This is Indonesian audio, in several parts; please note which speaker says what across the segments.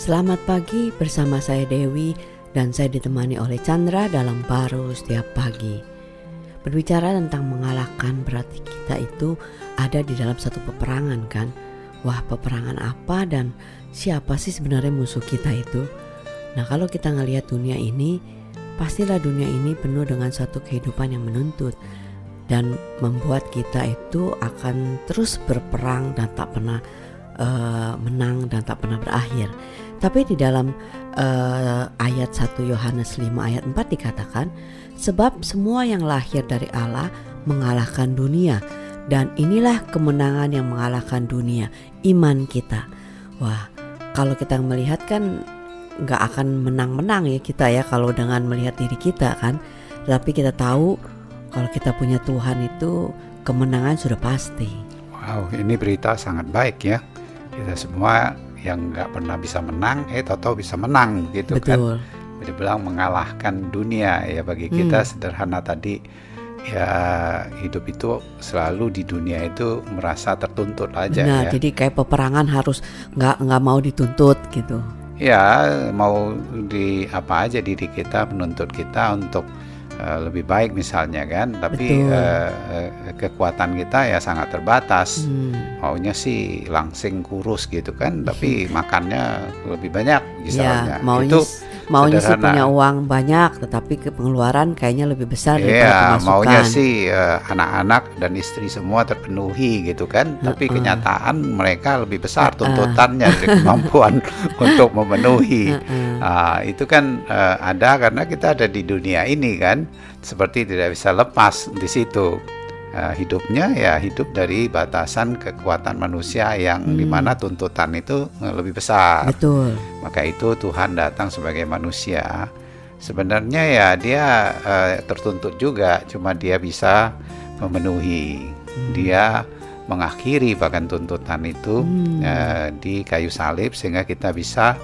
Speaker 1: Selamat pagi bersama saya Dewi dan saya ditemani oleh Chandra dalam baru setiap pagi. Berbicara tentang mengalahkan berarti kita itu ada di dalam satu peperangan kan? Wah peperangan apa dan siapa sih sebenarnya musuh kita itu? Nah kalau kita ngelihat dunia ini, pastilah dunia ini penuh dengan satu kehidupan yang menuntut dan membuat kita itu akan terus berperang dan tak pernah uh, menang dan tak pernah berakhir. Tapi di dalam uh, ayat 1 Yohanes 5 ayat 4 dikatakan sebab semua yang lahir dari Allah mengalahkan dunia dan inilah kemenangan yang mengalahkan dunia, iman kita. Wah, kalau kita melihat kan nggak akan menang-menang ya kita ya kalau dengan melihat diri kita kan. Tapi kita tahu kalau kita punya Tuhan itu kemenangan sudah pasti.
Speaker 2: Wow, ini berita sangat baik ya kita semua yang nggak pernah bisa menang eh tahu bisa menang gitu kan
Speaker 1: Betul.
Speaker 2: jadi bilang mengalahkan dunia ya bagi kita hmm. sederhana tadi ya hidup itu selalu di dunia itu merasa tertuntut aja
Speaker 1: nah,
Speaker 2: ya.
Speaker 1: jadi kayak peperangan harus nggak nggak mau dituntut gitu.
Speaker 2: Ya mau di apa aja diri kita menuntut kita untuk Eh, lebih baik misalnya kan tapi uh, kekuatan kita ya sangat terbatas. Hmm. maunya sih langsing kurus gitu kan tapi makannya lebih banyak misalnya.
Speaker 1: Ya, maunya itu maunya sih punya uang banyak tetapi pengeluaran kayaknya lebih besar
Speaker 2: ya, maunya sih anak-anak uh, dan istri semua terpenuhi gitu kan. Uh, tapi kenyataan mereka lebih besar tuntutannya uh, dari kemampuan untuk memenuhi. Uh, uh. Uh, itu kan uh, ada karena kita ada di dunia ini kan seperti tidak bisa lepas di situ. Uh, hidupnya ya hidup dari batasan kekuatan manusia yang hmm. di mana tuntutan itu lebih besar.
Speaker 1: Betul.
Speaker 2: Maka itu Tuhan datang sebagai manusia. Sebenarnya ya dia uh, tertuntut juga, cuma dia bisa memenuhi. Hmm. Dia mengakhiri bahkan tuntutan itu hmm. uh, di kayu salib sehingga kita bisa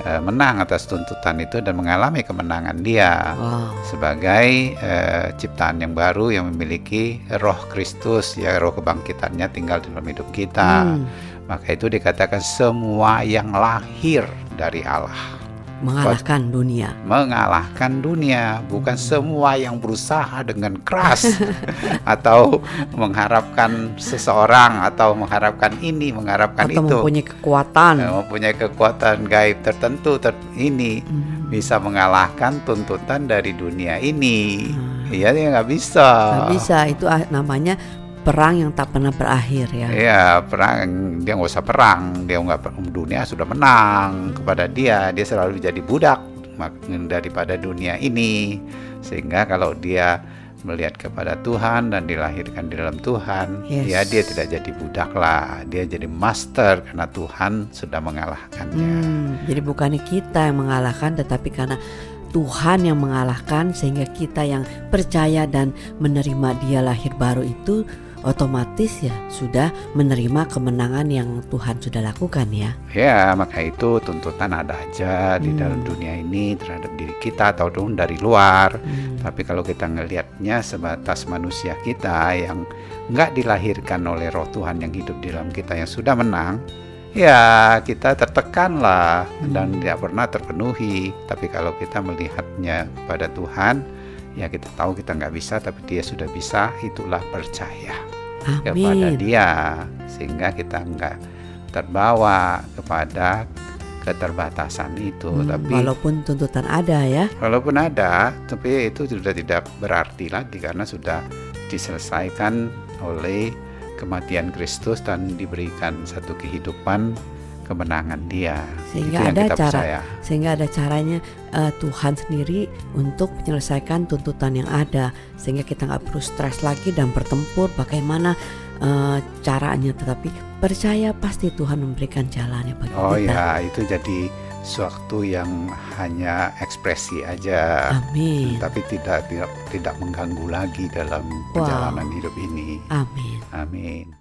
Speaker 2: Eh, menang atas tuntutan itu dan mengalami kemenangan dia wow. sebagai uh, ciptaan yang baru yang memiliki roh Kristus ya roh kebangkitannya tinggal dalam hidup kita hmm. maka itu dikatakan semua yang lahir dari Allah
Speaker 1: mengalahkan dunia.
Speaker 2: Mengalahkan dunia, bukan semua yang berusaha dengan keras atau mengharapkan seseorang atau mengharapkan ini, mengharapkan
Speaker 1: atau
Speaker 2: itu.
Speaker 1: mempunyai kekuatan.
Speaker 2: Ya, mempunyai kekuatan gaib tertentu ter ini hmm. bisa mengalahkan tuntutan dari dunia ini. Hmm. Iya, dia nggak bisa.
Speaker 1: Nggak bisa, itu namanya perang yang tak pernah berakhir ya.
Speaker 2: Iya, perang dia nggak usah perang, dia nggak dunia sudah menang kepada dia, dia selalu jadi budak daripada dunia ini. Sehingga kalau dia melihat kepada Tuhan dan dilahirkan di dalam Tuhan, yes. ya dia tidak jadi budak lah, dia jadi master karena Tuhan sudah mengalahkannya. Hmm,
Speaker 1: jadi bukannya kita yang mengalahkan, tetapi karena Tuhan yang mengalahkan sehingga kita yang percaya dan menerima Dia lahir baru itu otomatis ya sudah menerima kemenangan yang Tuhan sudah lakukan ya.
Speaker 2: Ya, maka itu tuntutan ada aja di hmm. dalam dunia ini terhadap diri kita ataupun dari luar. Hmm. Tapi kalau kita ngelihatnya sebatas manusia kita yang nggak dilahirkan oleh roh Tuhan yang hidup di dalam kita yang sudah menang, ya kita tertekan lah hmm. dan tidak pernah terpenuhi. Tapi kalau kita melihatnya pada Tuhan, ya kita tahu kita nggak bisa tapi dia sudah bisa itulah percaya Amin. kepada dia sehingga kita nggak terbawa kepada keterbatasan itu hmm,
Speaker 1: tapi walaupun tuntutan ada ya
Speaker 2: walaupun ada tapi itu sudah tidak berarti lagi karena sudah diselesaikan oleh kematian Kristus dan diberikan satu kehidupan kemenangan dia.
Speaker 1: Sehingga ada cara, percaya. sehingga ada caranya uh, Tuhan sendiri untuk menyelesaikan tuntutan yang ada, sehingga kita nggak perlu stres lagi dan bertempur bagaimana uh, caranya. Tetapi percaya pasti Tuhan memberikan jalannya bagi
Speaker 2: oh
Speaker 1: kita.
Speaker 2: Oh ya, itu jadi suatu yang hanya ekspresi aja.
Speaker 1: Amin.
Speaker 2: Tapi tidak tidak tidak mengganggu lagi dalam wow. perjalanan hidup ini.
Speaker 1: Amin.
Speaker 2: Amin.